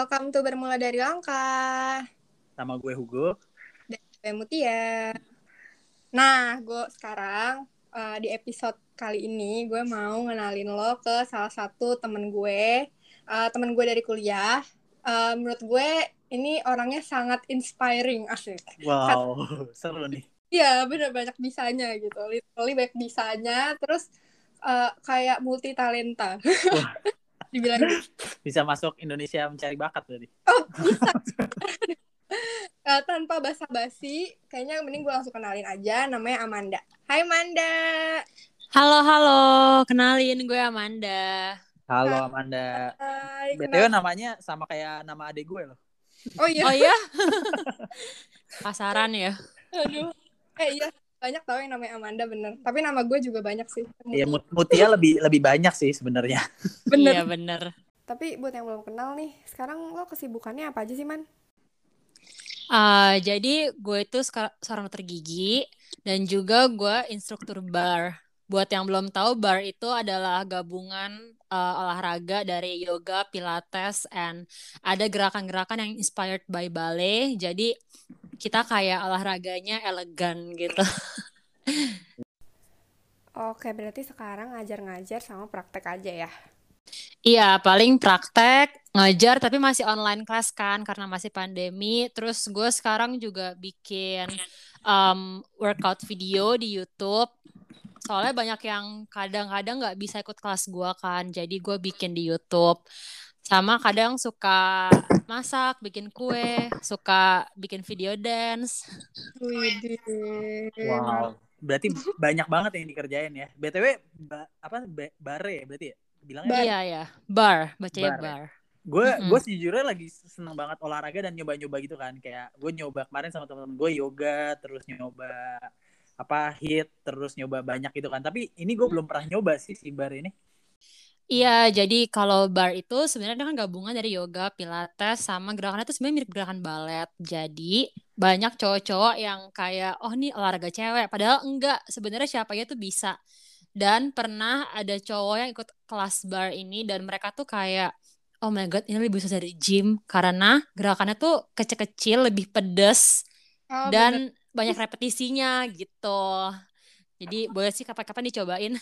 Welcome to Bermula dari Langkah. Sama gue Hugo. Dan gue Mutia. Nah, gue sekarang uh, di episode kali ini gue mau ngenalin lo ke salah satu temen gue. Uh, temen gue dari kuliah. Uh, menurut gue ini orangnya sangat inspiring, asik. Wow, seru nih. Iya, bener banyak bisanya gitu. Literally banyak bisanya. Terus uh, kayak multi talenta. Dibilang. Bisa masuk Indonesia mencari bakat berarti. Oh bisa. Uh, tanpa basa-basi kayaknya mending gue langsung kenalin aja. Namanya Amanda. Hai Amanda. Halo halo. Kenalin gue Amanda. Halo Amanda. Hai, btw namanya sama kayak nama adik gue loh. Oh iya. Oh iya? Pasaran ya? Aduh. Eh iya banyak tau yang namanya Amanda bener. Tapi nama gue juga banyak sih. Iya Mutia lebih lebih banyak sih sebenarnya. Bener. Iya bener. Tapi buat yang belum kenal nih sekarang lo kesibukannya apa aja sih man? Uh, jadi gue itu seorang dokter gigi dan juga gue instruktur bar. Buat yang belum tahu, bar itu adalah gabungan uh, olahraga dari yoga, pilates, and ada gerakan-gerakan yang inspired by ballet. Jadi kita kayak olahraganya elegan gitu. Oke, berarti sekarang ngajar-ngajar sama praktek aja ya? Iya, paling praktek, ngajar tapi masih online class kan karena masih pandemi. Terus gue sekarang juga bikin um, workout video di YouTube. Soalnya banyak yang kadang-kadang nggak bisa ikut kelas gue kan, jadi gue bikin di YouTube sama kadang suka masak, bikin kue, suka bikin video dance. Wow. Berarti banyak banget yang dikerjain ya. BTW ba apa ba bare ya berarti ya? Bilangnya Iya ya, bar, bacanya bar. bar. Gue mm -hmm. gue sejujurnya lagi seneng banget olahraga dan nyoba-nyoba gitu kan. Kayak gue nyoba kemarin sama teman-teman gue yoga, terus nyoba apa hit, terus nyoba banyak gitu kan. Tapi ini gue belum pernah nyoba sih si bar ini. Iya, jadi kalau bar itu sebenarnya kan gabungan dari yoga, pilates, sama gerakannya itu sebenarnya mirip gerakan balet. Jadi banyak cowok-cowok yang kayak, oh ini olahraga cewek. Padahal enggak, sebenarnya siapa aja tuh bisa. Dan pernah ada cowok yang ikut kelas bar ini dan mereka tuh kayak, oh my god, ini lebih susah dari gym. Karena gerakannya tuh kecil-kecil, lebih pedes. Oh, dan bener. banyak repetisinya gitu. Jadi boleh sih kapan-kapan dicobain.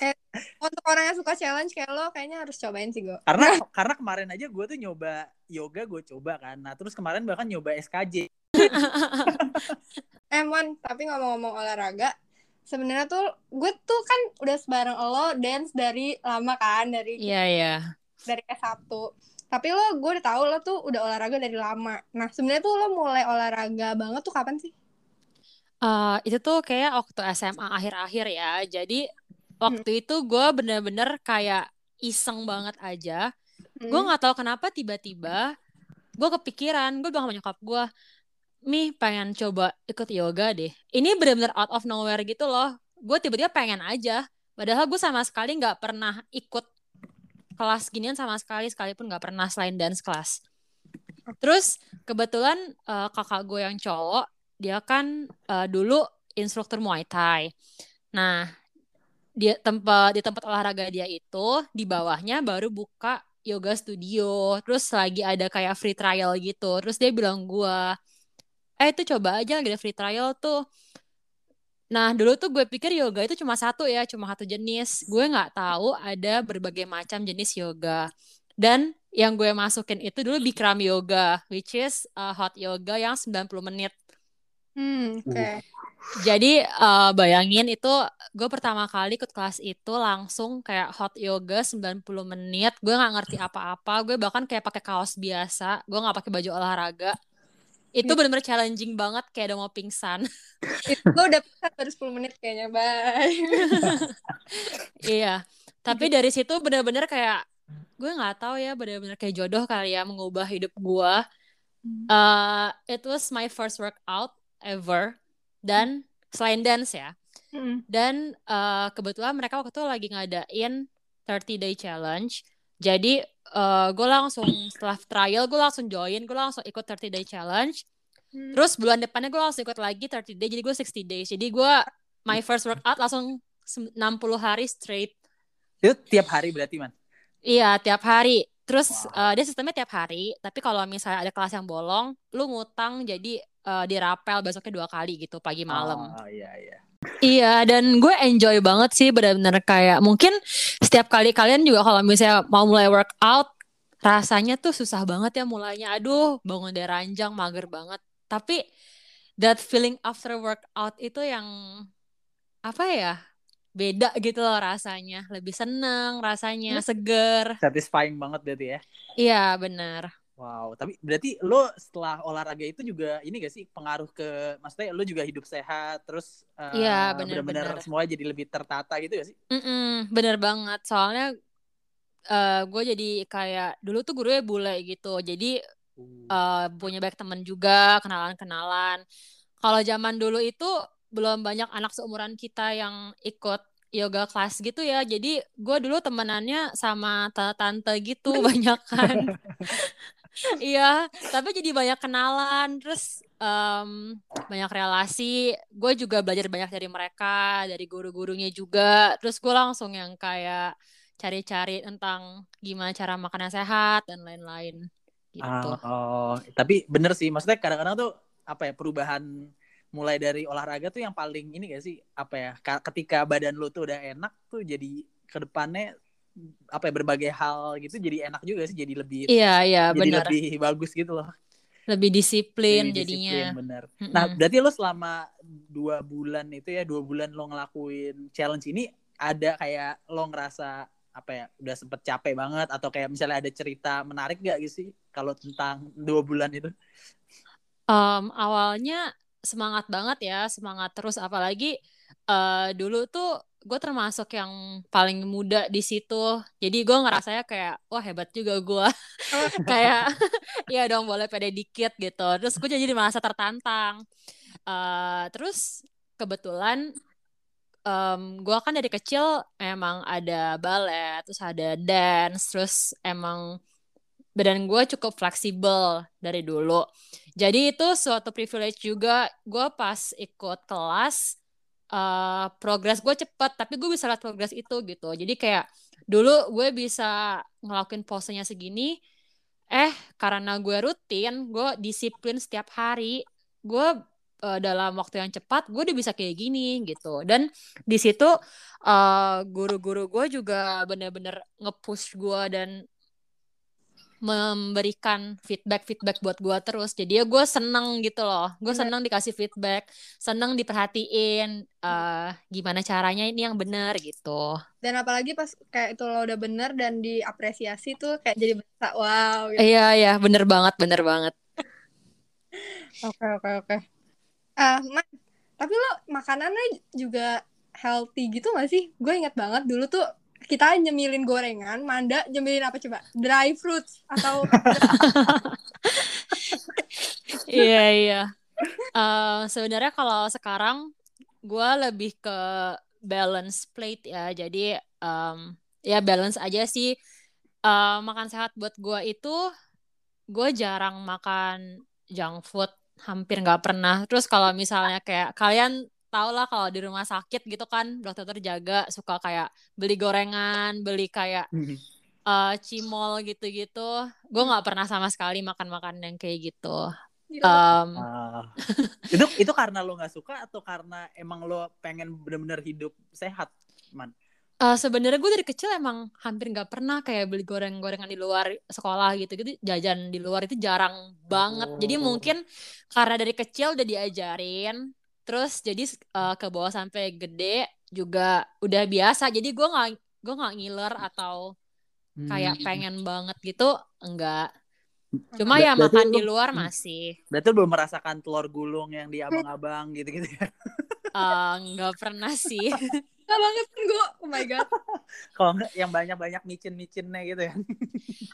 eh, untuk orang yang suka challenge kayak lo kayaknya harus cobain sih gue karena karena kemarin aja gue tuh nyoba yoga gue coba kan. Nah terus kemarin bahkan nyoba SKJ Emon tapi ngomong-ngomong olahraga sebenarnya tuh gue tuh kan udah sebareng lo dance dari lama kan dari iya yeah, iya. yeah. dari S1 tapi lo gue udah tahu lo tuh udah olahraga dari lama. Nah sebenarnya tuh lo mulai olahraga banget tuh kapan sih? Uh, itu tuh kayak waktu SMA akhir-akhir ya. Jadi waktu hmm. itu gue bener-bener kayak iseng banget aja. Hmm. gue nggak tahu kenapa tiba-tiba gue kepikiran gue bilang sama nyokap gue mi pengen coba ikut yoga deh. Ini bener-bener out of nowhere gitu loh. Gue tiba-tiba pengen aja. Padahal gue sama sekali nggak pernah ikut kelas ginian sama sekali sekalipun nggak pernah selain dance class. Terus kebetulan uh, kakak gue yang cowok dia kan uh, dulu instruktur muay thai. Nah di tempat di tempat olahraga dia itu di bawahnya baru buka yoga studio. Terus lagi ada kayak free trial gitu. Terus dia bilang gua eh itu coba aja lagi ada free trial tuh. Nah dulu tuh gue pikir yoga itu cuma satu ya cuma satu jenis. Gue nggak tahu ada berbagai macam jenis yoga. Dan yang gue masukin itu dulu Bikram yoga which is uh, hot yoga yang 90 menit. Hmm oke. Okay. Jadi uh, bayangin itu gue pertama kali ikut kelas itu langsung kayak hot yoga 90 menit. Gue nggak ngerti apa-apa. Gue bahkan kayak pakai kaos biasa. Gue nggak pakai baju olahraga. Itu bener-bener challenging banget kayak udah mau pingsan. Gue udah pingsan baru 10 menit kayaknya. Bye. iya. Tapi dari situ bener-bener kayak gue nggak tahu ya bener-bener kayak jodoh kali ya mengubah hidup gue. Uh, it was my first workout ever dan selain dance ya. Mm. dan uh, kebetulan mereka waktu itu lagi ngadain 30 day challenge. Jadi uh, eh, gue langsung setelah trial gue langsung join gue langsung ikut 30 day challenge. Mm. terus bulan depannya gue langsung ikut lagi 30 day jadi gue 60 days. Jadi gue my first workout langsung 60 hari straight. Itu tiap hari berarti man iya tiap hari. Terus Wow. uh, dia sistemnya tiap hari, tapi kalau misalnya ada kelas yang bolong, lu ngutang jadi uh, dirapel besoknya dua kali gitu pagi malam. Oh iya iya. Iya, dan gue enjoy banget sih benar-benar kayak mungkin setiap kali kalian juga kalau misalnya mau mulai workout rasanya tuh susah banget ya mulainya. Aduh, bangun dari ranjang mager banget. Tapi that feeling after workout itu yang apa ya? Beda gitu loh rasanya. Lebih seneng rasanya, seger. Satisfying banget berarti ya. Iya, benar. Wow, tapi berarti lo setelah olahraga itu juga ini gak sih pengaruh ke maksudnya lo juga hidup sehat terus eh, Iya, benar-benar semua jadi lebih tertata gitu gak sih? Mm-mm, bener banget. Soalnya eh gue jadi kayak dulu tuh gurunya bule gitu. Jadi eh, punya banyak temen juga, kenalan-kenalan. Kalau zaman dulu itu belum banyak anak seumuran kita yang ikut yoga kelas gitu ya. Jadi gue dulu temenannya sama tante-tante gitu banyak kan. Iya, tapi jadi banyak kenalan, terus em, banyak relasi. Gue juga belajar banyak dari mereka, dari guru-gurunya juga. Terus gue langsung yang kayak cari-cari tentang gimana cara makan yang sehat dan lain-lain gitu. Ah, oh, tapi bener sih, maksudnya kadang-kadang tuh apa ya perubahan mulai dari olahraga tuh yang paling ini gak sih apa ya ka- ketika badan lu tuh udah enak tuh jadi ke depannya apa ya berbagai hal gitu jadi enak juga sih jadi lebih Iya, iya, jadi benar. lebih bagus gitu loh Lebih disiplin Lebih jadinya. disiplin, bener. Mm-mm. Nah, berarti lo selama dua bulan itu ya, dua bulan lo ngelakuin challenge ini, ada kayak lo ngerasa apa ya, udah sempet capek banget atau kayak misalnya ada cerita menarik gak gitu sih kalau tentang dua bulan itu? Em, awalnya semangat banget ya, semangat terus apalagi eh, dulu tuh gue termasuk yang paling muda di situ. Jadi gue ngerasanya kayak wah hebat juga gue. kayak ya dong boleh pede dikit gitu. Terus gue jadi merasa tertantang. Eh, terus kebetulan em gue kan dari kecil emang ada ballet, terus ada dance, terus emang badan gue cukup fleksibel dari dulu. Jadi itu suatu privilege juga. Gue pas ikut kelas, eh progres gue cepet, tapi gue bisa lihat progres itu gitu. Jadi kayak dulu gue bisa ngelakuin posenya segini, eh karena gue rutin, gue disiplin setiap hari, gue eh, dalam waktu yang cepat, gue udah bisa kayak gini gitu. Dan di situ eh, guru-guru gue juga bener-bener nge-push gue dan memberikan feedback-feedback buat gue terus. Jadi ya gue seneng gitu loh. Gue seneng dikasih feedback, seneng diperhatiin eh, gimana caranya ini yang benar gitu. Dan apalagi pas kayak itu lo udah bener dan diapresiasi tuh kayak jadi berasa wow gitu. Iya iya bener banget bener banget. Oke oke oke. Ah, Man, tapi lo makanannya juga healthy gitu gak sih? Gue inget banget dulu tuh kita nyemilin gorengan, Manda nyemilin apa coba? Dry fruits atau Iya iya. Eh, sebenarnya kalau sekarang gue lebih ke balance plate ya. Jadi em, ya balance aja sih. Eh, makan sehat buat gue itu gue jarang makan junk food, hampir nggak pernah. Terus kalau misalnya kayak kalian tau lah kalau di rumah sakit gitu kan dokter terjaga suka kayak beli gorengan, beli kayak eh, cimol gitu-gitu. Gue nggak pernah sama sekali makan-makan yang kayak gitu. gitu. Em, Ah. itu itu karena lo nggak suka atau karena emang lo pengen bener-bener hidup sehat, man? Eh, sebenarnya gue dari kecil emang hampir nggak pernah kayak beli goreng-gorengan di luar sekolah gitu-gitu jajan di luar itu jarang banget jadi Oh. mungkin karena dari kecil udah diajarin terus jadi eh, ke bawah sampai gede juga udah biasa jadi gue nggak gue nggak ngiler atau kayak Hmm. pengen banget gitu enggak cuma Ber- ya makan lu- di luar Hmm. masih Berarti belum merasakan telur gulung yang di abang-abang gitu-gitu ya? Eh, nggak pernah sih Gak banget kan gue, oh my god. Kalau enggak yang banyak-banyak micin-micinnya gitu ya?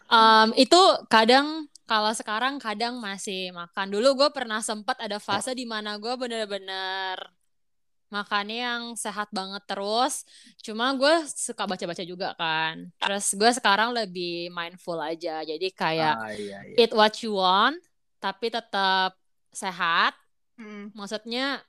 Em, itu kadang kalau sekarang kadang masih makan. Dulu gue pernah sempat ada fase di mana gue bener-bener makannya yang sehat banget terus. Cuma gue suka baca-baca juga kan. Terus gue sekarang lebih mindful aja. Jadi kayak Ah, iya, iya. eat what you want, tapi tetap sehat. Hmm. Maksudnya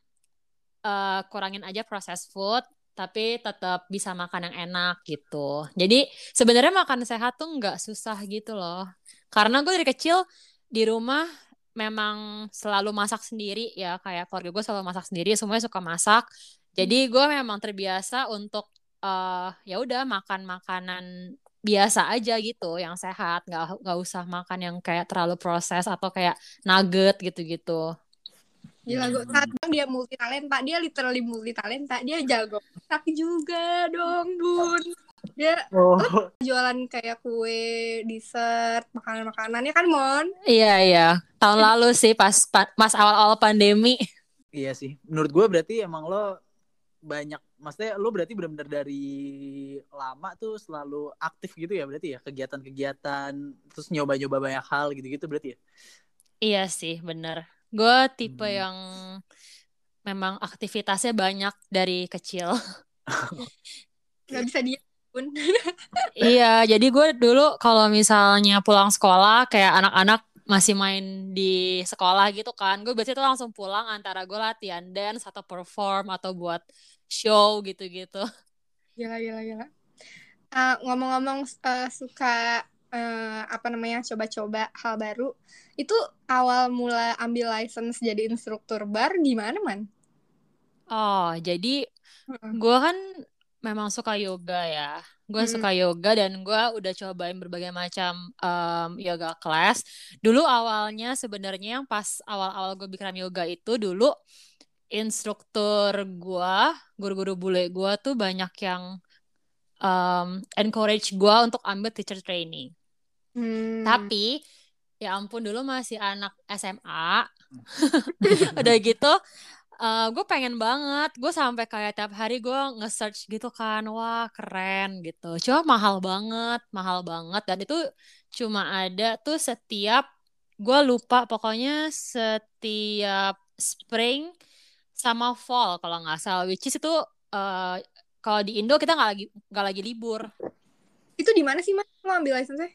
eh, kurangin aja processed food. Tapi tetap bisa makan yang enak gitu. Jadi sebenarnya makan sehat tuh nggak susah gitu loh. Karena gue dari kecil di rumah memang selalu masak sendiri ya kayak keluarga gue selalu masak sendiri semuanya suka masak jadi gue memang terbiasa untuk uh, ya udah makan makanan biasa aja gitu yang sehat nggak nggak usah makan yang kayak terlalu proses atau kayak nugget gitu-gitu Gila gue kadang dia multi talenta, dia literally multi talenta, dia jago tapi juga dong bun. Dia Oh, jualan kayak kue, dessert, makanan-makanannya kan Mon. iya iya tahun lalu sih pas pa- pas awal-awal pandemi iya sih. Menurut gue berarti emang lo banyak, maksudnya lo berarti benar-benar dari lama tuh selalu aktif gitu ya berarti ya kegiatan-kegiatan, terus nyoba-nyoba banyak hal gitu-gitu berarti ya. iya sih bener gue tipe Hmm. yang memang aktivitasnya banyak dari kecil Gak bisa dia bun. Iya, jadi gue dulu kalau misalnya pulang sekolah kayak anak-anak masih main di sekolah gitu kan, gue biasanya tuh langsung pulang antara gue latihan dance atau perform atau buat show gitu-gitu. Gila, gila, gila. Eh, ngomong-ngomong eh, suka eh, apa namanya coba-coba hal baru, itu awal mula ambil license jadi instruktur bar gimana man? Oh, jadi gue kan memang suka yoga ya. Gue Hmm. suka yoga dan gue udah cobain berbagai macam em, yoga class. Dulu awalnya sebenarnya yang pas awal-awal gue bikram yoga itu dulu instruktur gue, guru-guru bule gue tuh banyak yang em, encourage gue untuk ambil teacher training. Hmm. Tapi ya ampun dulu masih anak SMA. Udah gitu gue pengen banget. Gue sampai kayak tiap hari gue nge-search gitu kan. Wah, keren gitu. Cuma mahal banget, mahal banget dan itu cuma ada tuh setiap gue lupa pokoknya setiap spring sama fall kalau nggak salah which is itu eh, kalau di Indo kita nggak lagi nggak lagi libur Itu di mana sih mas? Lo ambil license-nya?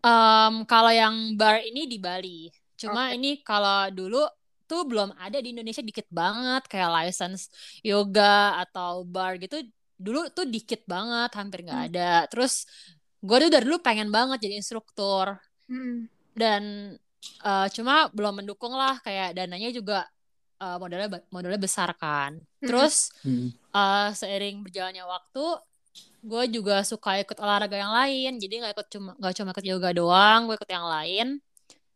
Em, kalau yang bar ini di Bali. Cuma Oke. ini kalau dulu tuh belum ada di Indonesia dikit banget kayak license yoga atau bar gitu. Dulu tuh dikit banget, hampir nggak ada. Terus gue tuh dari dulu pengen banget jadi instruktur Hmm. dan eh, cuma belum mendukung lah kayak dananya juga eh, modalnya modalnya besar kan. Terus eh, seiring berjalannya waktu gue juga suka ikut olahraga yang lain jadi nggak ikut cuma nggak cuma ikut yoga doang gue ikut yang lain.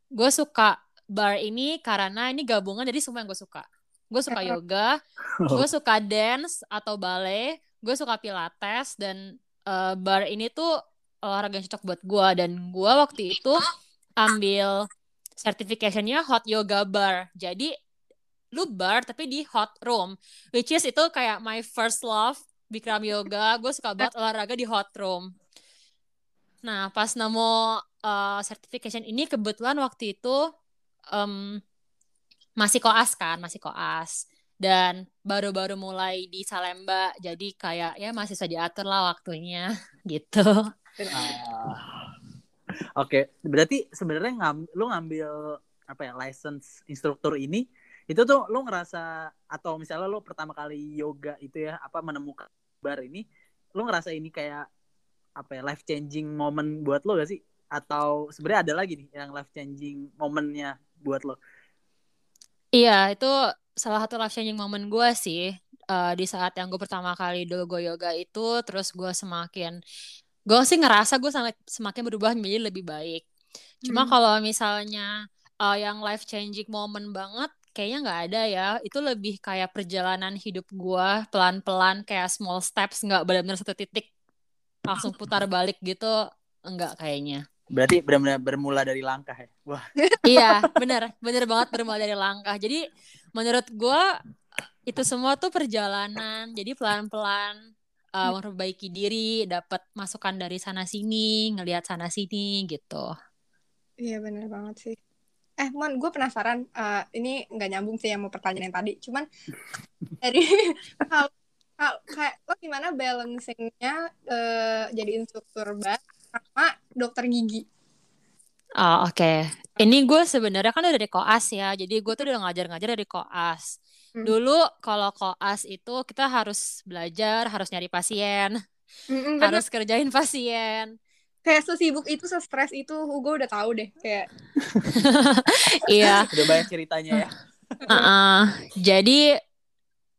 Gue suka bar ini karena ini gabungan dari semua yang gue suka. Gue suka yoga gue suka dance atau ballet gue suka pilates dan eh, bar ini tuh olahraga yang cocok buat gue dan gue waktu itu ambil certificationnya hot yoga bar. Jadi lu bar tapi di hot room which is itu kayak my first love Bikram yoga gue suka banget olahraga di hot room. Nah pas nemu uh, certification ini kebetulan waktu itu em, masih koas kan masih koas. Dan baru-baru mulai di Salemba jadi kayak ya masih bisa diatur lah waktunya gitu. Ah. Oke, berarti sebenarnya ngam, lu ngambil apa ya license instruktur ini itu tuh lu ngerasa atau misalnya lu pertama kali yoga itu ya apa menemukan bar ini lu ngerasa ini kayak apa ya life changing moment buat lo gak sih atau sebenarnya ada lagi nih yang life changing momennya buat lo Iya, itu salah satu life changing moment gue sih. Eh, di saat yang gue pertama kali dulu gue yoga itu, terus gue semakin, gue sih ngerasa gue sangat semakin berubah menjadi lebih baik. Cuma Hmm. kalau misalnya eh, yang life changing moment banget, kayaknya nggak ada ya. Itu lebih kayak perjalanan hidup gue pelan-pelan, kayak small steps, nggak benar-benar satu titik langsung putar balik gitu, enggak kayaknya. berarti benar-benar bermula dari langkah ya wah Iya, bener, bener banget bermula dari langkah. Jadi menurut gue itu semua tuh perjalanan. Jadi pelan-pelan uh, memperbaiki diri, dapat masukan dari sana sini, ngelihat sana sini gitu. Iya bener banget sih. Eh, Mon, gue penasaran. eh, ini nggak nyambung sih yang mau pertanyaan yang tadi. Cuman dari kalau kalau- kayak lo gimana balancingnya eh, jadi instruktur bar sama dokter gigi? Oh, oke. Ini gue sebenarnya kan udah dari koas ya. Jadi gue tuh udah ngajar-ngajar dari koas. Hmm. Dulu kalau koas itu kita harus belajar, harus nyari pasien, Mm-mm, bener. harus kerjain pasien. Kayak sesibuk itu, sestres itu, gue udah tahu deh kayak. Iya. Udah banyak ceritanya ya. Heeh. Jadi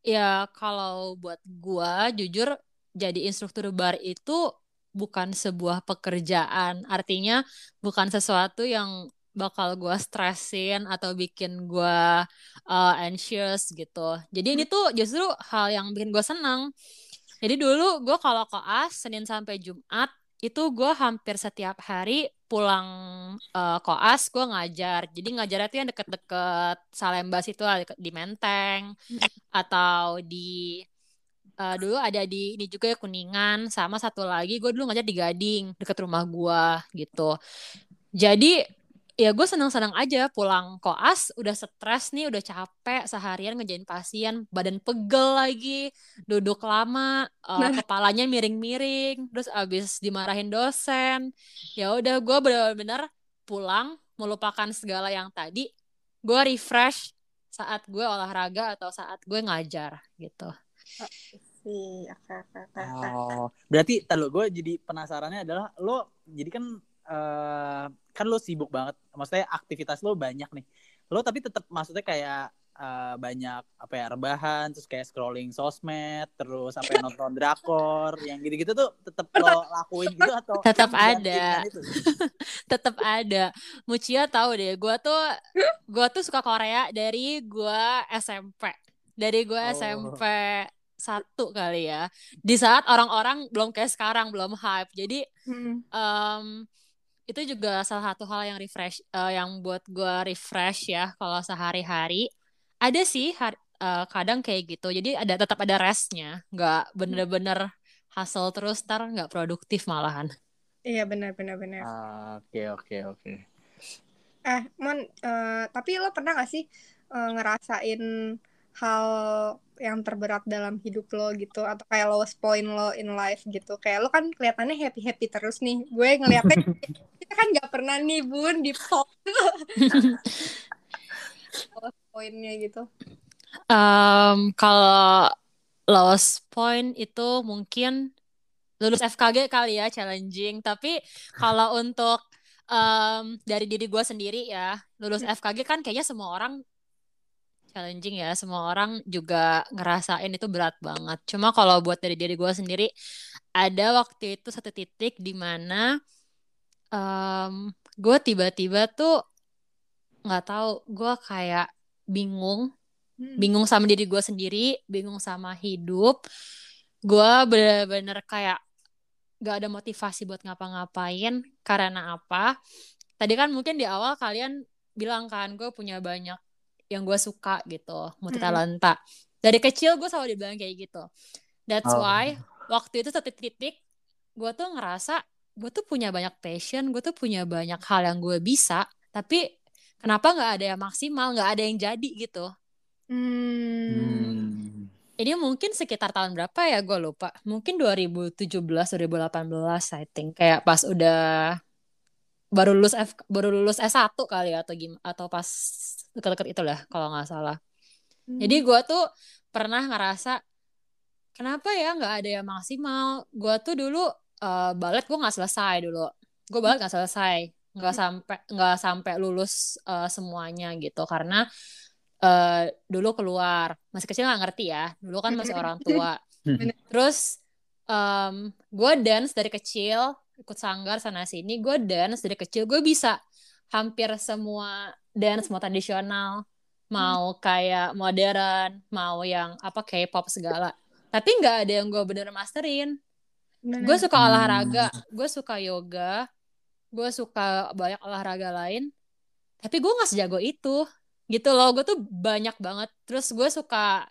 ya kalau buat gua jujur jadi instruktur bar itu bukan sebuah pekerjaan. Artinya bukan sesuatu yang bakal gua stresin atau bikin gua uh, anxious gitu. Jadi ini tuh justru hal yang bikin gua senang. Jadi dulu gua kalau koas Senin sampai Jumat itu gua hampir setiap hari pulang uh, koas gue ngajar. Jadi ngajar itu yang deket-deket Salemba situ di Menteng atau di uh, dulu ada di ini juga ya Kuningan. Sama satu lagi gue dulu ngajar di Gading deket rumah gue gitu. Jadi ya gue senang-senang aja pulang koas udah stres nih udah capek seharian ngejain pasien badan pegel lagi duduk lama uh, Nah. kepalanya miring-miring terus abis dimarahin dosen ya udah gue bener-bener pulang melupakan segala yang tadi gue refresh saat gue olahraga atau saat gue ngajar gitu. Oh, berarti kalau gue jadi penasarannya adalah lo jadi kan eh, kan lo sibuk banget, maksudnya aktivitas lo banyak nih. Lo tapi tetap maksudnya kayak eh, banyak apa ya rebahan, terus kayak scrolling sosmed, terus sampai nonton drakor, yang gitu-gitu tuh tetap lo lakuin gitu atau Tetap ada. dengan itu? tetap ada Mucia tahu deh gue tuh gue tuh suka Korea dari gue SMP dari gue Oh. SMP satu kali ya di saat orang-orang belum kayak sekarang belum hype jadi Hmm. em, itu juga salah satu hal yang refresh eh, yang buat gue refresh ya kalau sehari-hari. Ada sih har- eh, kadang kayak gitu. Jadi ada tetap ada restnya. Nggak bener-bener hustle terus ntar nggak produktif malahan. Iya benar benar benar. Ah, Oke oke oke. Eh, Mon, eh, tapi lo pernah gak sih eh, ngerasain hal yang terberat dalam hidup lo gitu? Atau kayak lowest point lo in life gitu. Kayak lo kan kelihatannya happy happy terus nih. Gue ngeliatnya kita kan nggak pernah nih bun di pop lowest pointnya gitu Em, kalau lost point itu mungkin lulus FKG kali ya challenging. Tapi kalau untuk em, dari diri gue sendiri ya lulus FKG kan kayaknya semua orang challenging ya. Semua orang juga ngerasain itu berat banget. Cuma kalau buat dari diri gue sendiri ada waktu itu satu titik di mana em, gue tiba-tiba tuh nggak tahu gue kayak bingung Hmm. bingung sama diri gue sendiri, bingung sama hidup. Gue bener-bener kayak gak ada motivasi buat ngapa-ngapain. Karena apa? Tadi kan mungkin di awal kalian bilang kan gue punya banyak yang gue suka gitu, multi talenta. Dari kecil gue selalu dibilang kayak gitu. That's Oh. why waktu itu satu titik gue tuh ngerasa gue tuh punya banyak passion, gue tuh punya banyak hal yang gue bisa, tapi kenapa nggak ada yang maksimal, nggak ada yang jadi gitu. Hmm. Hmm. Ini mungkin sekitar tahun berapa ya gue lupa. Mungkin 2017 2018 I think kayak pas udah baru lulus F, baru lulus S1 kali ya, atau gim atau pas deket-deket itu lah kalau nggak salah. Jadi gue tuh pernah ngerasa kenapa ya nggak ada yang maksimal. Gue tuh dulu eh, balet gue nggak selesai dulu. Gue balet nggak selesai, nggak sampai nggak sampai lulus eh, semuanya gitu karena eh, dulu keluar masih kecil nggak ngerti ya. Dulu kan masih orang tua. Terus em gue dance dari kecil ikut sanggar sana sini. Gue dance dari kecil gue bisa hampir semua dance mau tradisional mau kayak modern, mau yang apa K-pop segala. Tapi nggak ada yang gue bener masterin. Gue suka Hmm. olahraga, gue suka yoga, gue suka banyak olahraga lain. Tapi gue nggak sejago itu, gitu loh. Gue tuh banyak banget. Terus gue suka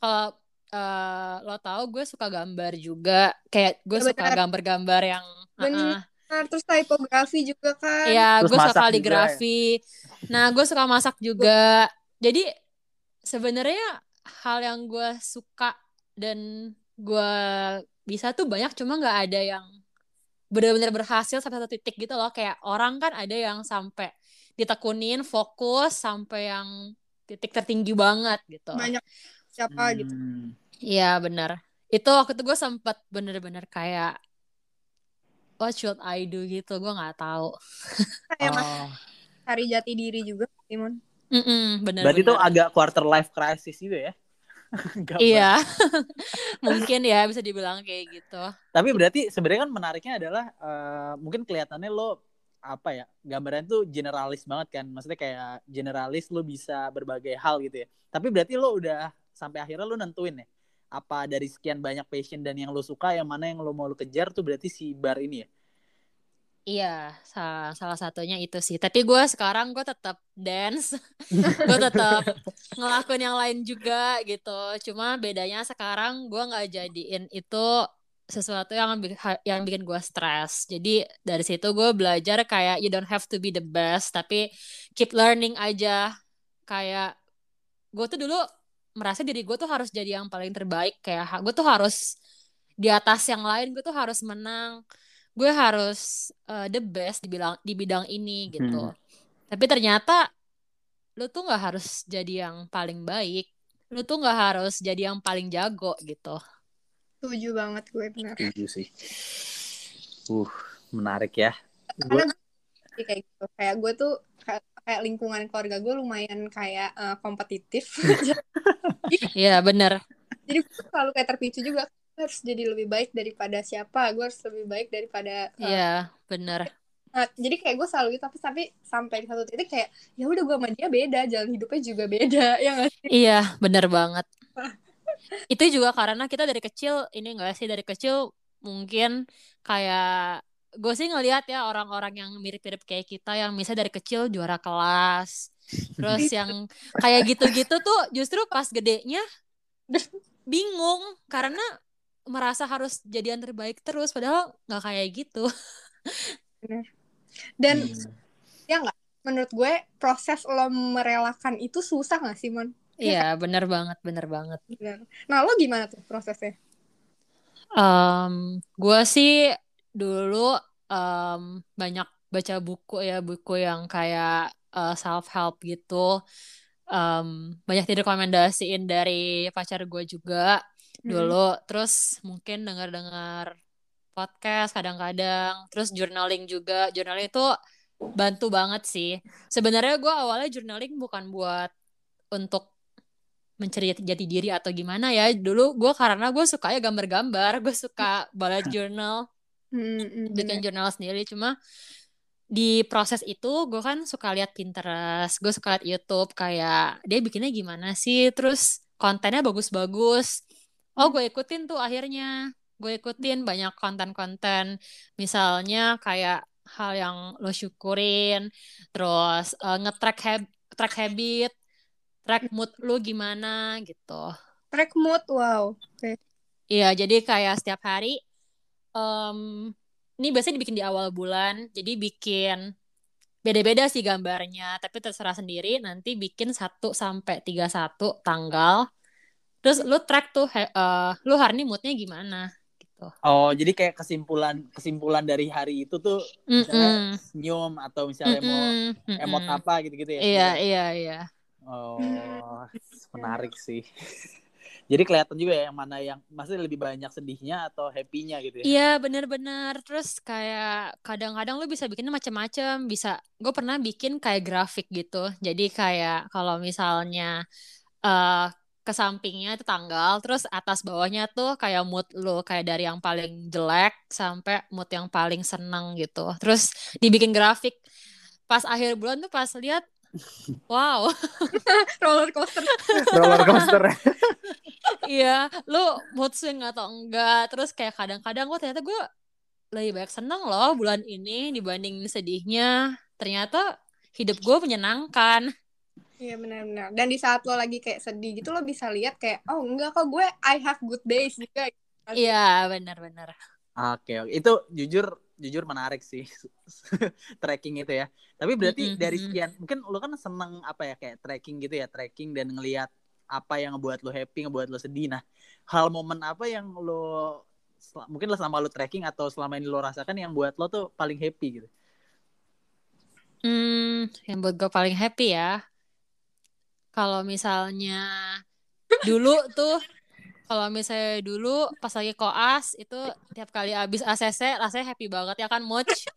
kalau eh, lo tahu gue suka gambar juga. Kayak gue Ya, suka gambar-gambar yang Benar. uh-uh. Nah, terus typografi juga kan. Iya, Terus gue suka juga kaligrafi. Nah, gue suka masak juga. Jadi sebenarnya hal yang gue suka dan gue bisa tuh banyak, cuma nggak ada yang benar-benar berhasil sampai satu titik gitu loh. Kayak orang kan ada yang sampai ditekunin, fokus sampai yang titik tertinggi banget gitu banyak siapa gitu Hmm. Iya benar. Itu waktu itu gue sempet bener-bener kayak what should I do gitu. Gue nggak tahu. kayak Oh, cari jati diri juga Simon Mm-mm, bener berarti itu agak quarter life crisis juga ya? Iya. Mungkin ya bisa dibilang kayak gitu. Tapi berarti sebenarnya kan menariknya adalah eh, mungkin kelihatannya lo apa ya gambaran tuh generalis banget kan maksudnya kayak generalis lo bisa berbagai hal gitu ya tapi berarti lo udah sampai akhirnya lo nentuin ya apa dari sekian banyak passion dan yang lo suka yang mana yang lo mau lo kejar tuh berarti si bar ini ya Iya, sa- salah satunya itu sih. Tapi gue sekarang gue tetap dance, gue tetap ngelakuin yang lain juga gitu. Cuma bedanya sekarang gue nggak jadiin itu sesuatu yang yang bikin gue stres. Jadi dari situ gue belajar kayak you don't have to be the best, tapi keep learning aja. Kayak gue tuh dulu merasa diri gue tuh harus jadi yang paling terbaik. Kayak gue tuh harus di atas yang lain, gue tuh harus menang gue harus uh, the best di bidang di bidang ini gitu. Hmm. Tapi ternyata lu tuh nggak harus jadi yang paling baik. Lu tuh nggak harus jadi yang paling jago gitu. setuju banget gue benar setuju sih uh menarik ya karena gue kayak gitu kayak gue tuh kayak, kayak lingkungan keluarga gue lumayan kayak eh, kompetitif Iya bener. jadi gue tuh selalu kayak terpicu juga harus jadi lebih baik daripada siapa gue harus lebih baik daripada eh, Iya bener. Nah, jadi kayak gue selalu gitu tapi tapi sampai di satu titik kayak ya udah gue sama dia beda jalan hidupnya juga beda ya nggak sih Iya bener banget. Itu juga karena kita dari kecil ini enggak sih dari kecil mungkin kayak gue sih ngelihat ya orang-orang yang mirip-mirip kayak kita yang misalnya dari kecil juara kelas terus yang kayak gitu-gitu tuh justru pas gedenya bingung karena merasa harus jadi yang terbaik terus padahal nggak kayak gitu. Dan Hmm. ya nggak? Menurut gue proses lo merelakan itu susah nggak sih mon? Iya bener banget bener banget. Bener. nah lo gimana tuh prosesnya? Em, gue sih dulu em, banyak baca buku ya buku yang kayak self help gitu. Em, banyak direkomendasiin dari pacar gue juga dulu terus mungkin dengar-dengar podcast kadang-kadang terus journaling juga. Journaling itu bantu banget sih. Sebenarnya gue awalnya journaling bukan buat untuk mencari jati- jati diri atau gimana ya. Dulu gue karena gue suka ya gambar-gambar gue suka bullet journal Hmm, hmm, bikin jurnal sendiri. Cuma di proses itu gue kan suka lihat Pinterest gue suka lihat YouTube kayak dia bikinnya gimana sih? Terus kontennya bagus-bagus oh gue ikutin tuh akhirnya. Gue ikutin banyak konten-konten. Misalnya kayak hal yang lo syukurin terus eh, nge-track hab- track habit track mood lu gimana gitu. Track mood wow. Iya, jadi kayak setiap hari, em, ini biasanya dibikin di awal bulan, jadi bikin beda-beda sih gambarnya, tapi terserah sendiri, nanti bikin 1 sampai 31 tanggal, terus lu track tuh, eh, lu hari ini moodnya gimana, gitu. oh jadi kayak kesimpulan kesimpulan dari hari itu tuh misalnya Mm-mm. senyum atau misalnya mau Mm-mm. emot apa gitu-gitu ya Iya, iya, iya. oh menarik sih jadi kelihatan juga ya yang mana yang maksudnya lebih banyak sedihnya atau happy-nya gitu ya Iya bener-bener Terus kayak kadang-kadang lu bisa bikinnya macam-macam Bisa Gue pernah bikin kayak grafik gitu Jadi kayak kalau misalnya eh ke sampingnya itu tanggal Terus atas bawahnya tuh kayak mood lu Kayak dari yang paling jelek Sampai mood yang paling seneng gitu Terus dibikin grafik Pas akhir bulan tuh pas lihat Wow roller coaster roller coaster Iya, lu mood swing atau enggak. Terus kayak kadang-kadang gue ternyata gue lebih banyak seneng loh bulan ini dibanding sedihnya. Ternyata hidup gue menyenangkan. Iya benar-benar. Dan di saat lo lagi kayak sedih gitu lo bisa lihat kayak oh enggak kok gue I have good days juga. Iya, benar-benar. Oke, oke. Itu jujur jujur menarik sih tracking itu ya. Tapi berarti Mm-mm, dari mm-mm. sekian mungkin lo kan seneng apa ya kayak tracking gitu ya, tracking dan ngelihat apa yang ngebuat lo happy, ngebuat lo sedih. Nah, hal momen apa yang lo sel- mungkin lo selama lo tracking atau selama ini lo rasakan yang buat lo tuh paling happy gitu. Hmm, yang buat gue paling happy ya. Kalau misalnya dulu tuh kalau misalnya dulu pas lagi koas itu tiap kali abis ACC rasanya happy banget ya kan Much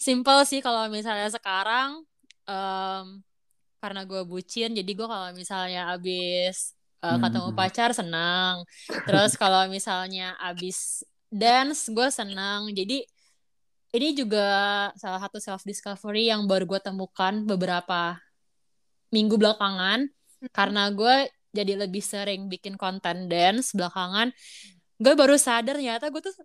simple sih kalau misalnya sekarang um, karena gue bucin jadi gue kalau misalnya abis uh, ketemu Hmm. pacar senang. Terus kalau misalnya abis dance gue senang. Jadi ini juga salah satu self discovery yang baru gue temukan beberapa minggu belakangan. Karena gue jadi lebih sering bikin konten dance belakangan gue baru sadar ternyata gue tuh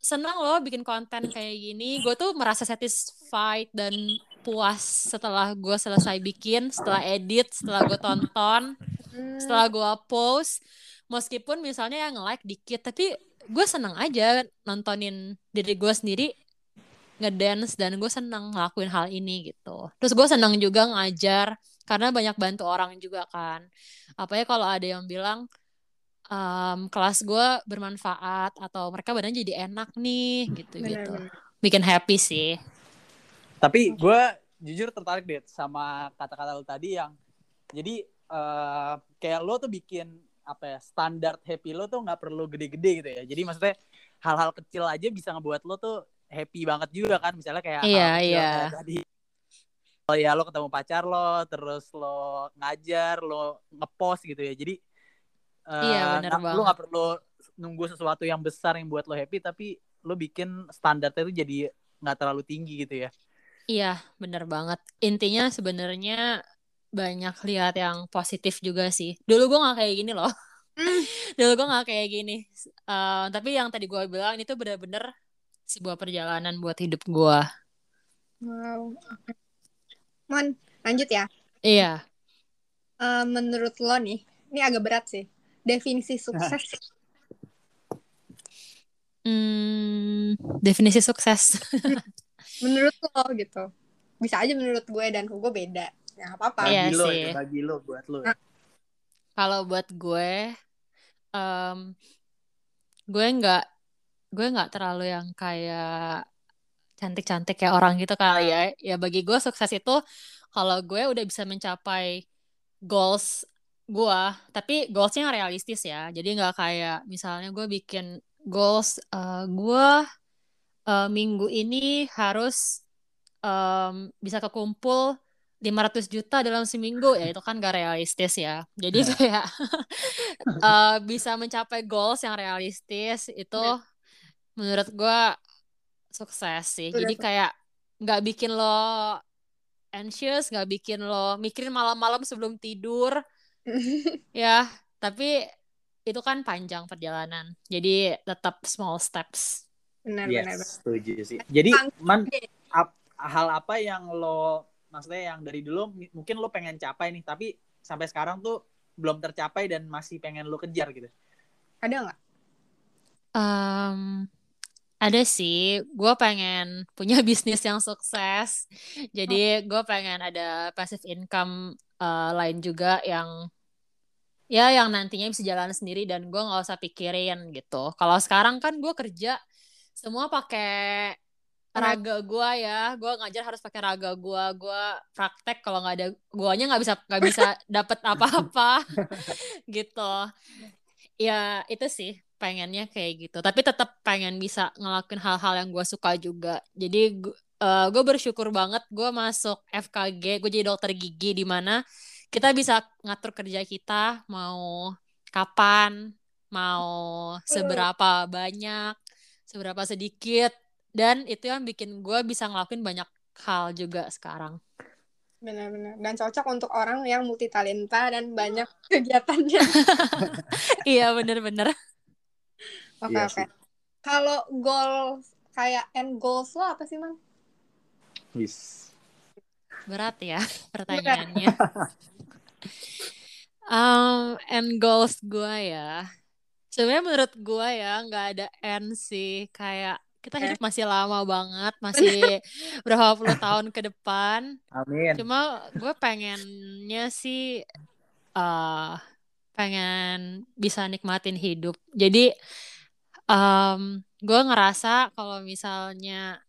senang loh bikin konten kayak gini. Gue tuh merasa satisfied dan puas setelah gue selesai bikin setelah edit setelah gue tonton Hmm. setelah gue post. Meskipun misalnya yang like dikit tapi gue seneng aja nontonin diri gue sendiri ngedance dan gue seneng ngelakuin hal ini gitu. Terus gue seneng juga ngajar karena banyak bantu orang juga kan. Apalagi kalau ada yang bilang "Em, kelas gue bermanfaat atau mereka badan jadi enak nih gitu gitu Benar-benar. bikin happy sih. Tapi gue jujur tertarik deh sama kata-kata lo tadi yang jadi eh, kayak lo tuh bikin apa ya standar happy lo tuh nggak perlu gede-gede gitu ya. Jadi maksudnya hal-hal kecil aja bisa ngebuat lo tuh happy banget juga kan. Misalnya kayak Iya, kecil iya. tadi oh ya lo ketemu pacar lo, terus lo ngajar, lo ngepost gitu ya. Jadi eh, Iya, bener nggak- lo nggak perlu nunggu sesuatu yang besar yang buat lo happy, tapi lo bikin standarnya itu jadi nggak terlalu tinggi gitu ya. Iya, bener banget. Intinya sebenarnya banyak lihat yang positif juga sih. Dulu gue nggak kayak gini loh. Hmm. Dulu gue nggak kayak gini. Eh, tapi yang tadi gue bilang ini tuh bener-bener sebuah perjalanan buat hidup gue. Wow. Mon, lanjut ya. Iya. Eh, menurut lo nih, ini agak berat sih. Definisi sukses. Hmm, definisi sukses. menurut lo gitu. Bisa aja menurut gue dan gue beda. Ya nggak apa-apa. Bagi Iya lo, sih. ya, bagi lo buat lo. Ah. Kalau buat gue, em, gue nggak gue nggak terlalu yang kayak cantik-cantik kayak orang gitu kali ya. Ya bagi gue sukses itu kalau gue udah bisa mencapai goals gue, tapi goalsnya yang realistis ya. Jadi nggak kayak misalnya gue bikin goals eh, gue eh, minggu ini harus em, bisa kekumpul 500 juta dalam seminggu ya itu kan gak realistis ya. Jadi kayak eh, bisa mencapai goals yang realistis itu menurut gue sukses sih. Udah Jadi sukses. kayak nggak bikin lo anxious, nggak bikin lo mikirin malam-malam sebelum tidur ya. Tapi itu kan panjang perjalanan. Jadi tetap small steps. benar Yes, benar. setuju sih. Jadi man ap- hal apa yang lo maksudnya yang dari dulu mungkin lo pengen capai nih, tapi sampai sekarang tuh belum tercapai dan masih pengen lo kejar gitu. Ada nggak? Em, ada sih, gue pengen punya bisnis yang sukses. Jadi gue pengen ada passive income eh, lain juga yang ya yang nantinya bisa jalan sendiri dan gue nggak usah pikirin gitu. Kalau sekarang kan gue kerja semua pakai raga gue ya, gue ngajar harus pakai raga gue, gue praktek kalau nggak ada guanya nggak bisa nggak bisa dapet apa-apa gitu. Ya itu sih pengennya kayak gitu. Tapi tetap pengen bisa ngelakuin hal-hal yang gue suka juga. Jadi gue bersyukur banget gue masuk FKG, gue jadi dokter gigi di mana kita bisa ngatur kerja kita mau kapan, mau seberapa banyak, seberapa sedikit, dan itu yang bikin gue bisa ngelakuin banyak hal juga sekarang. Benar-benar. Dan cocok untuk orang yang multitalenta dan banyak kegiatannya. iya bener-bener. Oke Iya oke. Kalau goal kayak end goals lo apa sih, Mang? Wis. Berat ya pertanyaannya. Um, end goals gue ya. Sebenarnya menurut gue ya nggak ada end sih. Kayak kita hidup masih lama banget, masih berapa puluh tahun ke depan. Amin. Cuma gue pengennya sih eh pengen bisa nikmatin hidup. Jadi um, gue ngerasa kalau misalnya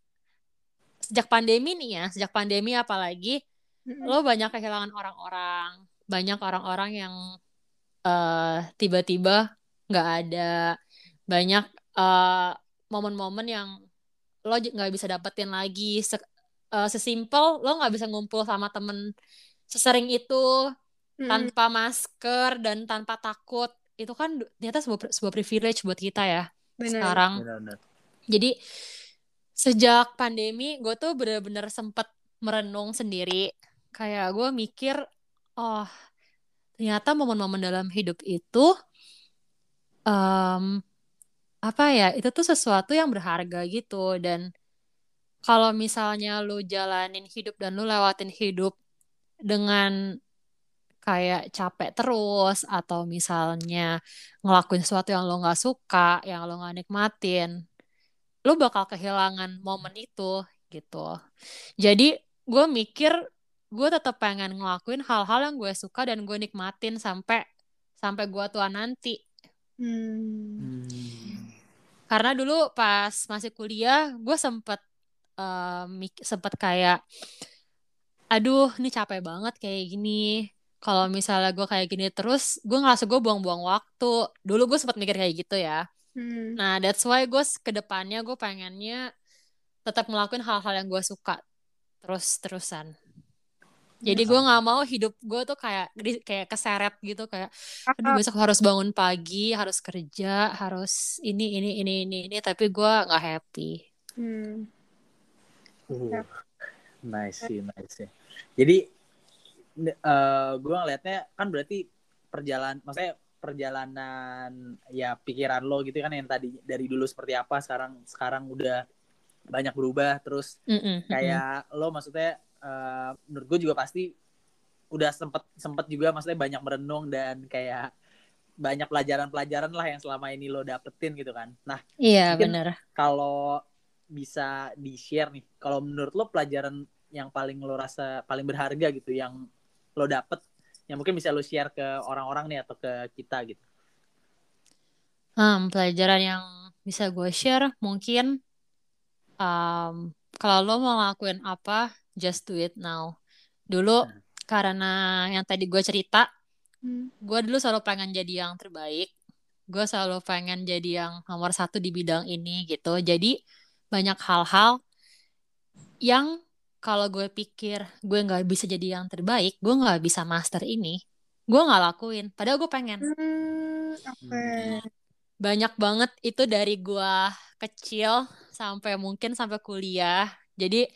sejak pandemi nih ya sejak pandemi apalagi Mm-mm. lo banyak kehilangan orang-orang. Banyak orang-orang yang eh, tiba-tiba nggak ada. Banyak eh, momen-momen yang lo nggak bisa dapetin lagi. Se- eh, sesimpel lo nggak bisa ngumpul sama temen sesering itu tanpa masker dan tanpa takut. Itu kan ternyata sebuah sebuah privilege buat kita ya Bener. sekarang Benar-benar. jadi sejak pandemi gue tuh bener-bener sempet merenung sendiri kayak gue mikir oh ternyata momen-momen dalam hidup itu em, apa ya itu tuh sesuatu yang berharga gitu dan kalau misalnya lu jalanin hidup dan lu lewatin hidup dengan kayak capek terus atau misalnya ngelakuin sesuatu yang lo nggak suka, yang lo nggak nikmatin, lo bakal kehilangan momen itu gitu. Jadi gue mikir gue tetap pengen ngelakuin hal-hal yang gue suka dan gue nikmatin sampai sampai gue tua nanti. Hmm. Karena dulu pas masih kuliah gue sempet mik- sempet kayak aduh ini capek banget kayak gini kalau misalnya gue kayak gini terus gue ngerasa gue buang-buang waktu dulu gue sempat mikir kayak gitu ya Hmm. nah that's why gue ke depannya gue pengennya tetap ngelakuin hal-hal yang gue suka terus terusan jadi gue nggak mau hidup gue tuh kayak kayak keseret gitu kayak aduh besok harus bangun pagi harus kerja harus ini ini ini ini ini tapi gue nggak happy hmm. Uh, Yap. nice sih, nice sih. Jadi eh gue ngelihatnya kan berarti perjalanan, maksudnya perjalanan ya pikiran lo gitu kan yang tadi dari dulu seperti apa sekarang sekarang udah banyak berubah terus mm-mm. kayak lo maksudnya eh, menurut gue juga pasti udah sempet sempet juga maksudnya banyak merenung dan kayak banyak pelajaran-pelajaran lah yang selama ini lo dapetin gitu kan. Nah iya bener kalau bisa di share nih kalau menurut lo pelajaran yang paling lo rasa paling berharga gitu yang lo dapet yang mungkin bisa lo share ke orang-orang nih atau ke kita gitu Hmm, pelajaran yang bisa gue share mungkin um, kalau lo mau ngelakuin apa, just do it now. Dulu Hmm. karena yang tadi gue cerita, Hmm. gue dulu selalu pengen jadi yang terbaik. Gue selalu pengen jadi yang nomor satu di bidang ini gitu. Jadi banyak hal-hal yang kalau gue pikir gue nggak bisa jadi yang terbaik, gue nggak bisa master ini, gue nggak lakuin. Padahal gue pengen. Hmm, Oke. banyak banget itu dari gua kecil sampai mungkin sampai kuliah. Jadi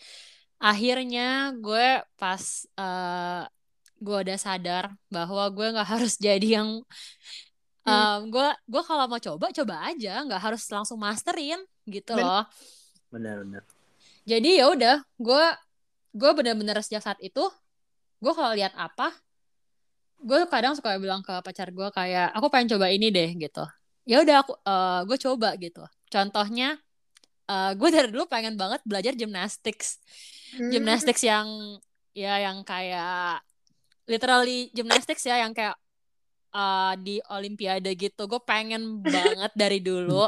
akhirnya gue pas eh gue udah sadar bahwa gue nggak harus jadi yang em, gue gue kalau mau coba coba aja, nggak harus langsung masterin gitu Ben- loh. benar-benar Jadi ya udah, gue gue bener-bener sejak saat itu gue kalau lihat apa, gue kadang suka bilang ke pacar gue kayak aku pengen coba ini deh gitu. Ya udah aku eh, gue coba gitu. Contohnya eh, gue dari dulu pengen banget belajar gymnastics, Hmm. gymnastics yang ya yang kayak literally gymnastics ya yang kayak eh, di olimpiade gitu. Gue pengen banget dari dulu.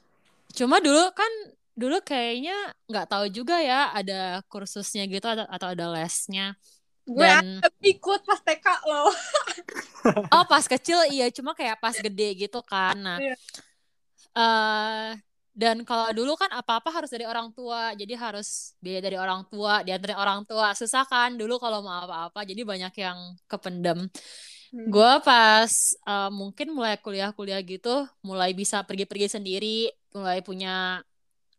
Cuma dulu kan dulu kayaknya nggak tahu juga ya ada kursusnya gitu atau, atau ada lesnya. Gue Dan ikut pas TK loh. oh pas kecil iya cuma kayak pas gede gitu kan. Nah, eh dan kalau dulu kan apa-apa harus dari orang tua. Jadi harus biaya dari orang tua, diantarin orang tua. Susah kan dulu kalau mau apa-apa. Jadi banyak yang kependem. Hmm. Gue pas eh, mungkin mulai kuliah-kuliah gitu, mulai bisa pergi-pergi sendiri, mulai punya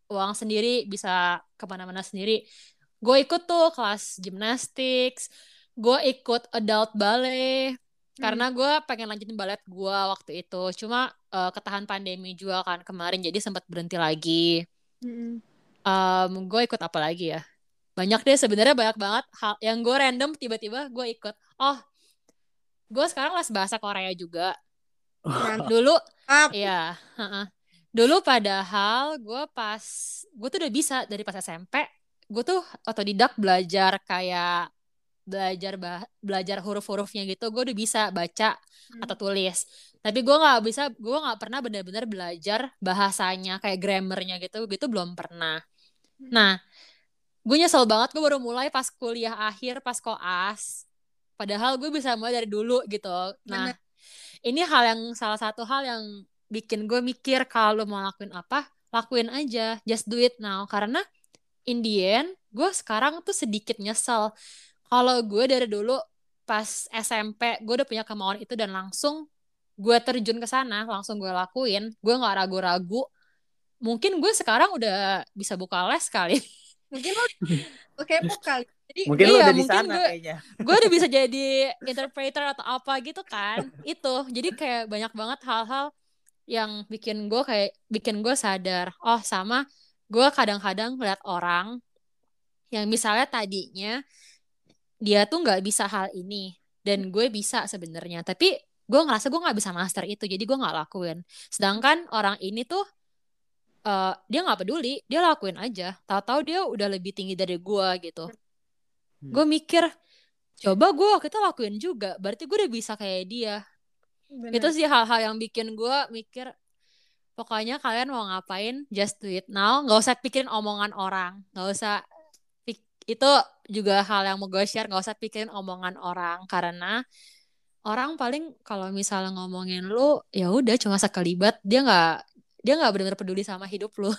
uang sendiri, bisa ke mana-mana sendiri. Gue ikut tuh kelas gymnastics, gue ikut adult ballet, karena gue pengen lanjutin balet gue waktu itu. Cuma eh, ketahan pandemi juga kan kemarin, jadi sempat berhenti lagi. Hmm. Em, gue ikut apa lagi ya? Banyak deh sebenarnya banyak banget hal yang gue random tiba-tiba gue ikut. Oh, gue sekarang les bahasa Korea juga. Dulu Iya, heeh. Dulu padahal gue pas gue tuh udah bisa dari pas SMP, gue tuh otodidak belajar kayak belajar bah belajar huruf-hurufnya gitu, gue udah bisa baca Hmm. atau tulis. Tapi gue nggak bisa, gue nggak pernah benar-benar belajar bahasanya kayak grammarnya gitu, gitu belum pernah. Hmm. Nah, gue nyesel banget gue baru mulai pas kuliah akhir pas koas padahal gue bisa mulai dari dulu gitu nah Bener. ini hal yang salah satu hal yang bikin gue mikir kalau mau lakuin apa lakuin aja just do it now. Karena in the end gue sekarang tuh sedikit nyesel. Kalau gue dari dulu pas SMP gue udah punya kemauan itu dan langsung gue terjun ke sana langsung gue lakuin. Gue nggak ragu-ragu. Mungkin gue sekarang udah bisa buka les kali. Mungkin lo, lo kepo kali. Jadi Mungkin Iya, udah di mungkin sana gue- kayaknya. gue udah bisa jadi interpreter atau apa gitu kan. Itu. Jadi kayak banyak banget hal-hal yang bikin gue kayak bikin gue sadar oh sama gue kadang-kadang ngeliat orang yang misalnya tadinya dia tuh nggak bisa hal ini dan gue bisa sebenarnya tapi gue ngerasa gue nggak bisa master itu jadi gue nggak lakuin. Sedangkan orang ini tuh eh, dia nggak peduli dia lakuin aja. Tahu-tahu dia udah lebih tinggi dari gue gitu. Hmm. gue mikir coba gue itu lakuin juga berarti gue udah bisa kayak dia bener. itu sih hal-hal yang bikin gue mikir pokoknya kalian mau ngapain just do it now nggak usah pikirin omongan orang nggak usah itu juga hal yang mau gue share nggak usah pikirin omongan orang karena orang paling kalau misalnya ngomongin lu ya udah cuma sekelibat dia nggak dia nggak benar-benar peduli sama hidup lu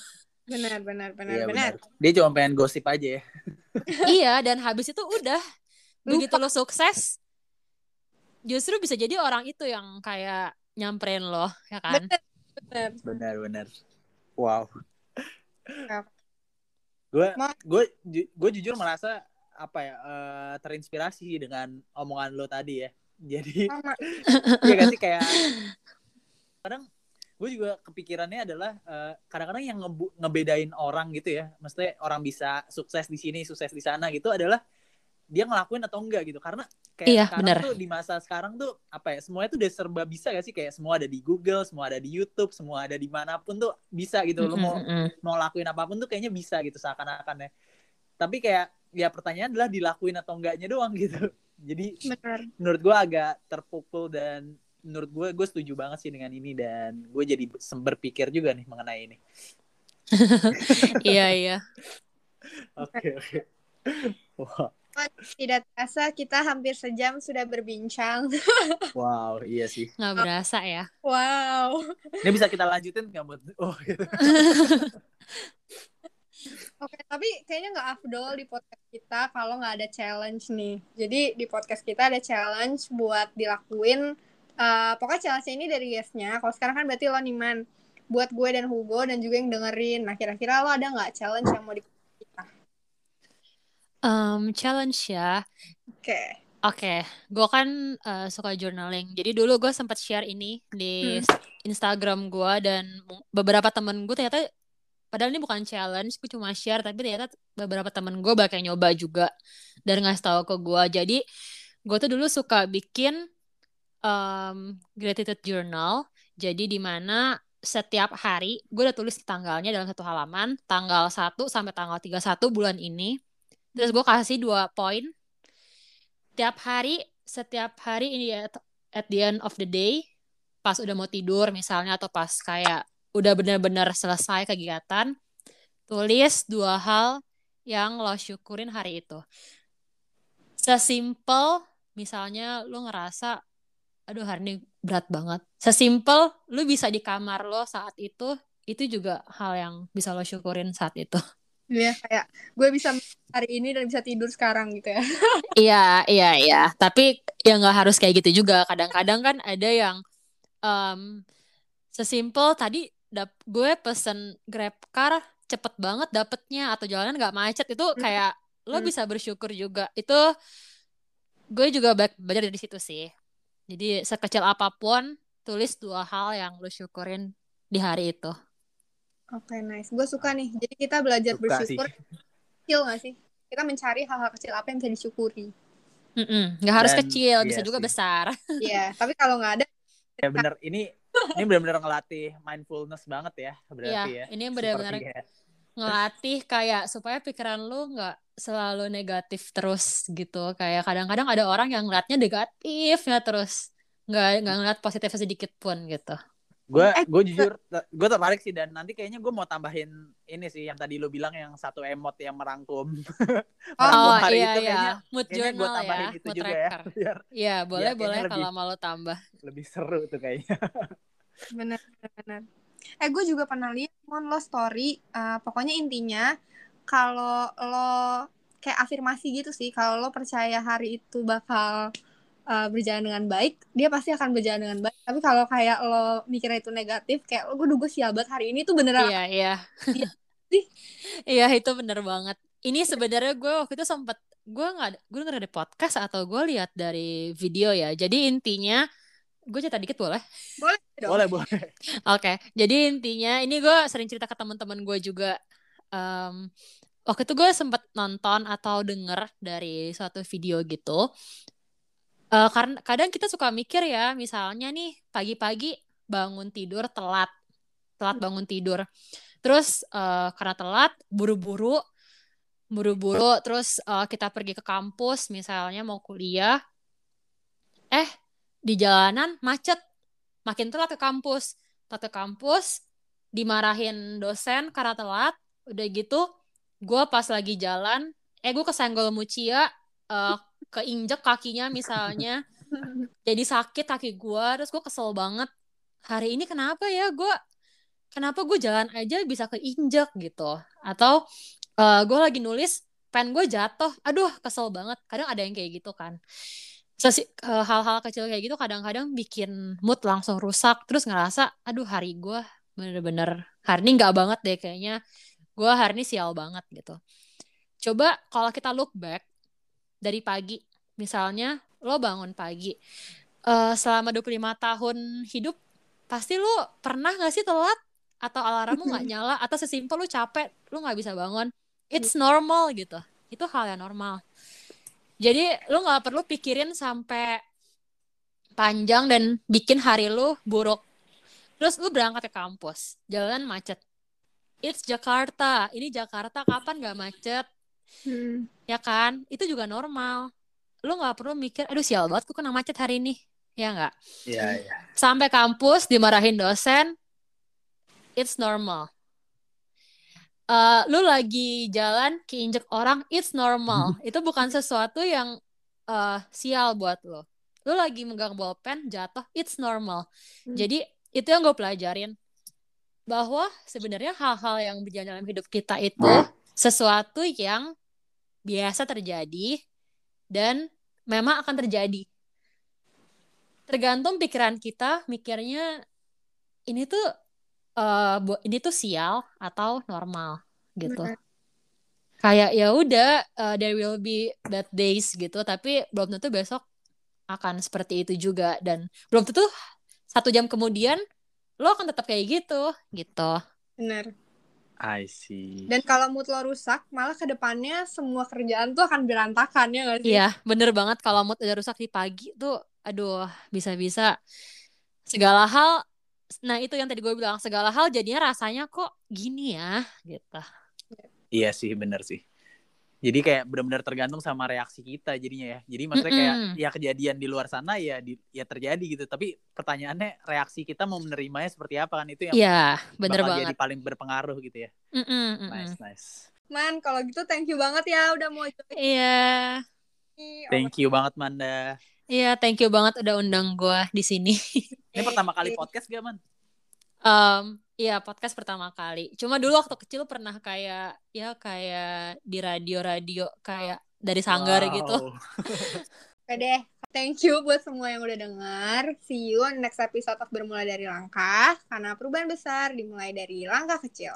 benar benar benar Iya benar. benar. Dia cuma pengen gosip aja ya. iya dan habis itu udah begitu lo sukses justru bisa jadi orang itu yang kayak nyamperin lo ya kan Benar benar. Benar benar. Wow. Gue gue gue jujur merasa apa ya eh, terinspirasi dengan omongan lo tadi ya. Jadi. Iya kan sih kayak kadang gue juga kepikirannya adalah eh, kadang-kadang yang ngebedain orang gitu ya, maksudnya orang bisa sukses di sini, sukses di sana gitu adalah dia ngelakuin atau enggak gitu. Karena kayak Iya, sekarang benar. tuh di masa sekarang tuh apa ya, semuanya tuh udah serba bisa gak sih? Kayak semua ada di Google, semua ada di YouTube, semua ada di mana pun tuh bisa gitu. Lo mau mau lakuin apa pun tuh kayaknya bisa gitu seakan-akan ya. Tapi kayak ya pertanyaan adalah dilakuin atau enggaknya doang gitu. Jadi Benar. menurut gue agak terpukul dan menurut gue gue setuju banget sih dengan ini dan gue jadi berpikir juga nih mengenai ini. iya iya Oke oke. Wah, Tidak terasa kita hampir sejam sudah berbincang. Wow, iya sih. nggak berasa ya Wow. Ini bisa kita lanjutin nggak buat? Oh, gitu. Oke, tapi kayaknya nggak afdol di podcast kita kalau nggak ada challenge nih. Jadi di podcast kita ada challenge buat dilakuin. Eh, pokoknya challenge ini dari guestnya. Kalau sekarang kan berarti lo Niman. Buat gue dan Hugo dan juga yang dengerin. Nah, kira-kira lo ada nggak challenge yang mau di Em, challenge ya Oke. Oke, gue kan eh, suka journaling. Jadi dulu gue sempat share ini di Instagram gue dan beberapa temen gue ternyata, padahal ini bukan challenge, gue cuma share, tapi ternyata beberapa temen gue bakal nyoba juga dan ngasih tahu ke gue. Jadi gue tuh dulu suka bikin em, gratitude journal. Jadi di mana setiap hari gue udah tulis tanggalnya dalam satu halaman, tanggal 1 sampai tanggal 31 bulan ini. Terus gue kasih dua poin. Tiap hari setiap hari ini ya at the end of the day pas udah mau tidur misalnya atau pas kayak udah benar-benar selesai kegiatan tulis dua hal yang lo syukurin hari itu. Sesimpel misalnya lo ngerasa aduh hari ini berat banget. Sesimpel lo bisa di kamar lo saat itu itu juga hal yang bisa lo syukurin saat itu Iya, kayak gue bisa hari ini dan bisa tidur sekarang gitu ya. Iya, iya, iya. Tapi ya nggak harus kayak gitu juga. Kadang-kadang kan ada yang em, sesimpel tadi dap gue pesen Grab car cepet banget dapetnya atau jalanan nggak macet itu kayak lo Hmm. bisa bersyukur juga. Itu gue juga belajar dari situ sih. Jadi sekecil apa pun tulis dua hal yang lo syukurin di hari itu. Oke, nice. Gue suka nih. Jadi kita belajar Suka sih. bersyukur. Kecil nggak sih? Kita mencari hal-hal kecil apa yang bisa disyukuri. Mm-mm, nggak harus Dan- kecil, bisa iya juga sih. besar. Iya, tapi kalau nggak ada, Ya bener ini ini benar-benar ngelatih mindfulness banget ya berarti Iya, ya. ini benar-benar ngelatih kayak supaya pikiran lu nggak selalu negatif terus gitu kayak kadang-kadang ada orang yang ngeliatnya negatif ya terus nggak nggak ngeliat positif sedikit pun gitu gue Eh, gue jujur gue tertarik sih dan nanti kayaknya gue mau tambahin ini sih yang tadi lo bilang yang satu emot yang merangkum merangkum Oh hari iya itu iya, kayaknya mood kayaknya gue journal tambahin ya, itu mood juga ya tracker. biar Iya, boleh kayaknya boleh kalau mau lo tambah. lebih seru tuh kayaknya bener bener, bener. Eh gue juga pernah lihat mon lo story. eh, pokoknya intinya kalau lo kayak afirmasi gitu sih. Kalau lo percaya hari itu bakal eh, berjalan dengan baik, dia pasti akan berjalan dengan baik. Tapi kalau kayak lo mikirnya itu negatif, kayak lo gue gue sial banget hari ini tuh beneran. Iya, iya. Iya. Iya, itu bener banget. Ini sebenarnya gue waktu itu sempet gue nggak gue denger dari podcast atau gue lihat dari video ya. Jadi intinya gue cerita dikit boleh? Boleh dong. boleh boleh Oke, jadi intinya ini gue sering cerita ke teman-teman gue juga. Em, waktu itu gue sempet nonton atau denger dari suatu video gitu. Eh, karena kadang kita suka mikir ya, misalnya nih pagi-pagi bangun tidur telat, telat bangun tidur. Terus eh, karena telat, buru-buru, buru-buru, terus eh, kita pergi ke kampus, misalnya mau kuliah. Eh, di jalanan macet, makin telat ke kampus telat ke kampus dimarahin dosen karena telat udah gitu gue pas lagi jalan eh gue kesenggol mucia eh, keinjek kakinya misalnya. Jadi sakit kaki gue terus gue kesel banget. Hari ini kenapa ya gue kenapa gue jalan aja bisa keinjek gitu? Atau eh, gue lagi nulis pen gue jatuh. Aduh kesel banget. Kadang ada yang kayak gitu kan. Sesi- eh, hal-hal kecil kayak gitu kadang-kadang bikin mood langsung rusak. Terus ngerasa aduh hari gue bener-bener hari ini nggak banget deh kayaknya. Gue hari ini sial banget gitu. Coba kalau kita look back dari pagi misalnya lo bangun pagi eh, selama 25 tahun hidup pasti lo pernah gak sih telat atau alarmmu nggak nyala atau sesimpel lo capek lo nggak bisa bangun it's normal gitu itu hal yang normal jadi lu nggak perlu pikirin sampai panjang dan bikin hari lu buruk. Terus lu berangkat ke kampus, jalan macet. It's Jakarta. Ini Jakarta kapan nggak macet? Hmm. Ya kan? Itu juga normal. Lu nggak perlu mikir, aduh sial banget gue kena macet hari ini. Ya nggak? iya iya Sampai kampus dimarahin dosen, it's normal. Eh, lu lagi jalan keinjek orang, it's normal. Itu bukan sesuatu yang eh, sial buat lo. Lu lagi megang bolpen, jatuh, it's normal. Hmm. Jadi itu yang gue pelajarin bahwa sebenarnya hal-hal yang berjalan dalam hidup kita itu sesuatu yang biasa terjadi dan memang akan terjadi. Tergantung pikiran kita mikirnya ini tuh eh, bu- ini tuh sial atau normal gitu. Benar. Kayak ya udah eh, there will be bad days gitu, tapi belum tentu besok akan seperti itu juga dan belum tentu satu jam kemudian lo akan tetap kayak gitu gitu. Bener. I see Dan kalau mood lo rusak, malah ke depannya semua kerjaan tuh akan berantakan ya gak sih? Iya, bener banget kalau mood udah rusak di pagi tuh, aduh, bisa-bisa segala hal. Nah itu yang tadi gue bilang, segala hal jadinya rasanya kok gini ya, gitu. iya sih bener sih jadi kayak benar-benar tergantung sama reaksi kita jadinya ya jadi maksudnya kayak Mm-mm. ya kejadian di luar sana ya di, ya terjadi gitu tapi pertanyaannya reaksi kita mau menerimanya seperti apa kan itu yang Iya, bener bakal banget. jadi paling berpengaruh gitu ya Mm-mm, mm-mm. nice nice Man, kalau gitu thank you banget ya udah mau join Iya, nih. thank you banget Manda iya, thank you banget udah undang gue di sini. ini pertama kali podcast gak man Em, Iya podcast pertama kali. Cuma dulu waktu kecil pernah kayak ya kayak di radio-radio kayak dari sanggar Wow. gitu. Oke deh, thank you buat semua yang udah dengar. See you on next episode of Bermula dari Langkah. Karena perubahan besar dimulai dari langkah kecil.